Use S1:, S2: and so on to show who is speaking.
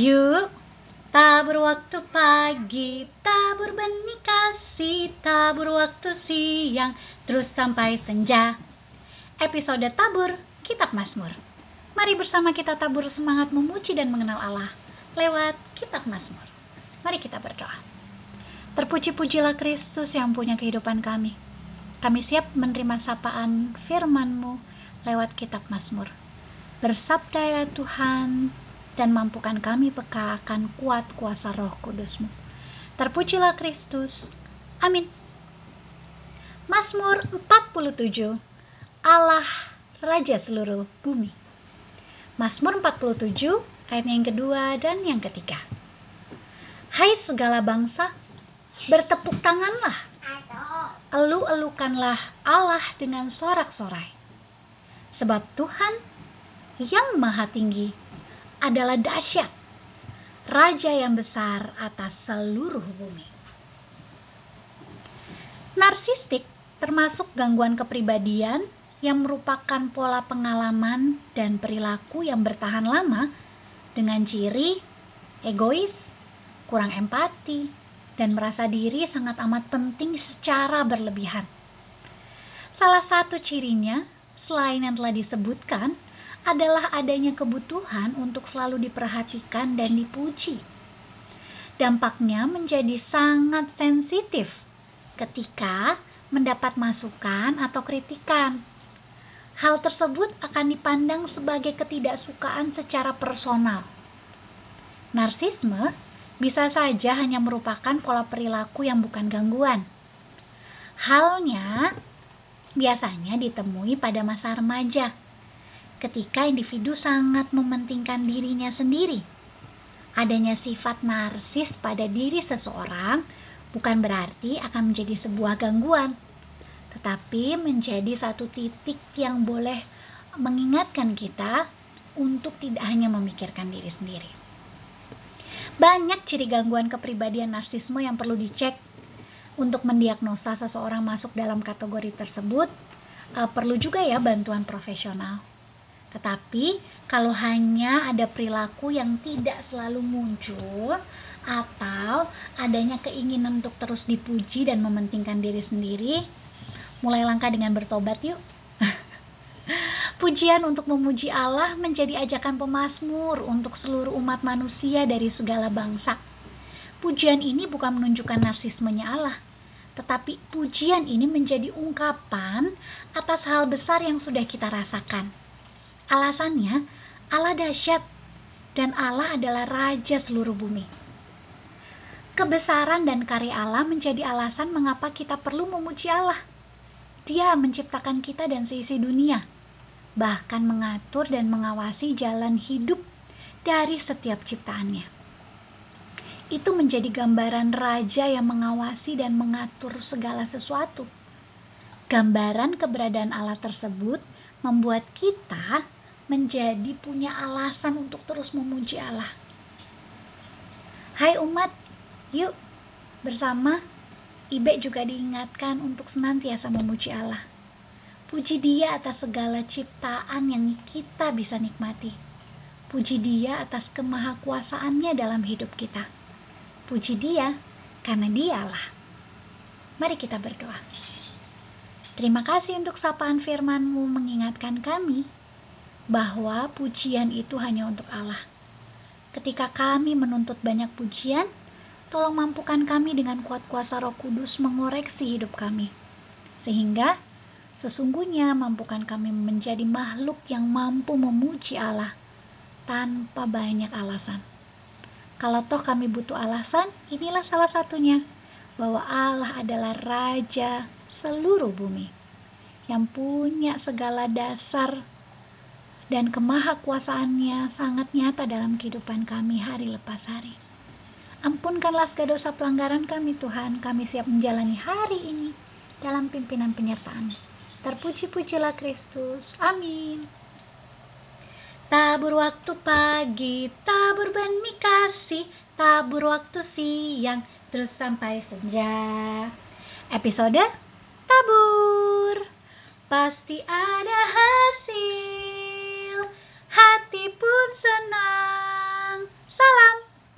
S1: Yuk, tabur waktu pagi, tabur benih kasih, tabur waktu siang, terus sampai senja. Episode tabur, Kitab Mazmur. Mari bersama kita tabur semangat memuji dan mengenal Allah lewat Kitab Mazmur. Mari kita berdoa. Terpuji-pujilah Kristus yang punya kehidupan kami. Kami siap menerima sapaan firman-Mu lewat Kitab Mazmur. Bersabda ya Tuhan, dan mampukan kami peka akan kuat kuasa roh kudusmu. Terpujilah Kristus. Amin. Mazmur 47 Allah Raja seluruh bumi. Mazmur 47 ayat yang kedua dan yang ketiga. Hai segala bangsa, bertepuk tanganlah. Elu-elukanlah Allah dengan sorak-sorai. Sebab Tuhan yang maha tinggi adalah dahsyat, raja yang besar atas seluruh bumi. Narsistik termasuk gangguan kepribadian yang merupakan pola pengalaman dan perilaku yang bertahan lama dengan ciri egois, kurang empati, dan merasa diri sangat amat penting secara berlebihan. Salah satu cirinya, selain yang telah disebutkan, adalah adanya kebutuhan untuk selalu diperhatikan dan dipuji. Dampaknya menjadi sangat sensitif ketika mendapat masukan atau kritikan. Hal tersebut akan dipandang sebagai ketidaksukaan secara personal. Narsisme bisa saja hanya merupakan pola perilaku yang bukan gangguan. Halnya biasanya ditemui pada masa remaja ketika individu sangat mementingkan dirinya sendiri. Adanya sifat narsis pada diri seseorang bukan berarti akan menjadi sebuah gangguan, tetapi menjadi satu titik yang boleh mengingatkan kita untuk tidak hanya memikirkan diri sendiri. Banyak ciri gangguan kepribadian narsisme yang perlu dicek untuk mendiagnosa seseorang masuk dalam kategori tersebut. Uh, perlu juga ya bantuan profesional. Tetapi kalau hanya ada perilaku yang tidak selalu muncul atau adanya keinginan untuk terus dipuji dan mementingkan diri sendiri, mulai langkah dengan bertobat yuk. Pujian untuk memuji Allah menjadi ajakan pemazmur untuk seluruh umat manusia dari segala bangsa. Pujian ini bukan menunjukkan narsismenya Allah, tetapi pujian ini menjadi ungkapan atas hal besar yang sudah kita rasakan Alasannya, Allah dahsyat dan Allah adalah raja seluruh bumi. Kebesaran dan karya Allah menjadi alasan mengapa kita perlu memuji Allah. Dia menciptakan kita dan seisi dunia, bahkan mengatur dan mengawasi jalan hidup dari setiap ciptaannya. Itu menjadi gambaran raja yang mengawasi dan mengatur segala sesuatu. Gambaran keberadaan Allah tersebut membuat kita menjadi punya alasan untuk terus memuji Allah. Hai umat, yuk bersama Ibe juga diingatkan untuk senantiasa memuji Allah. Puji dia atas segala ciptaan yang kita bisa nikmati. Puji dia atas kemahakuasaannya dalam hidup kita. Puji dia karena dialah. Mari kita berdoa. Terima kasih untuk sapaan firmanmu mengingatkan kami bahwa pujian itu hanya untuk Allah. Ketika kami menuntut banyak pujian, tolong mampukan kami dengan kuat kuasa Roh Kudus mengoreksi hidup kami, sehingga sesungguhnya mampukan kami menjadi makhluk yang mampu memuji Allah tanpa banyak alasan. Kalau toh kami butuh alasan, inilah salah satunya bahwa Allah adalah Raja seluruh bumi yang punya segala dasar dan kemahakuasaannya sangat nyata dalam kehidupan kami hari lepas hari. Ampunkanlah segala dosa pelanggaran kami Tuhan, kami siap menjalani hari ini dalam pimpinan penyertaan. Terpuji-pujilah Kristus. Amin. Tabur waktu pagi, tabur benih kasih, tabur waktu siang, terus sampai senja. Episode tabur. Pasti ada